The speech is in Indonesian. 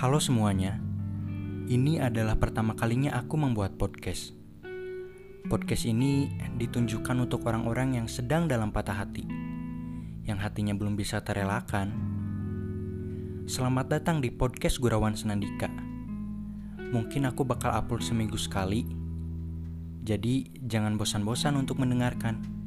Halo semuanya, ini adalah pertama kalinya aku membuat podcast. Podcast ini ditunjukkan untuk orang-orang yang sedang dalam patah hati, yang hatinya belum bisa terelakkan. Selamat datang di podcast Gurawan Senandika. Mungkin aku bakal upload seminggu sekali, jadi jangan bosan-bosan untuk mendengarkan.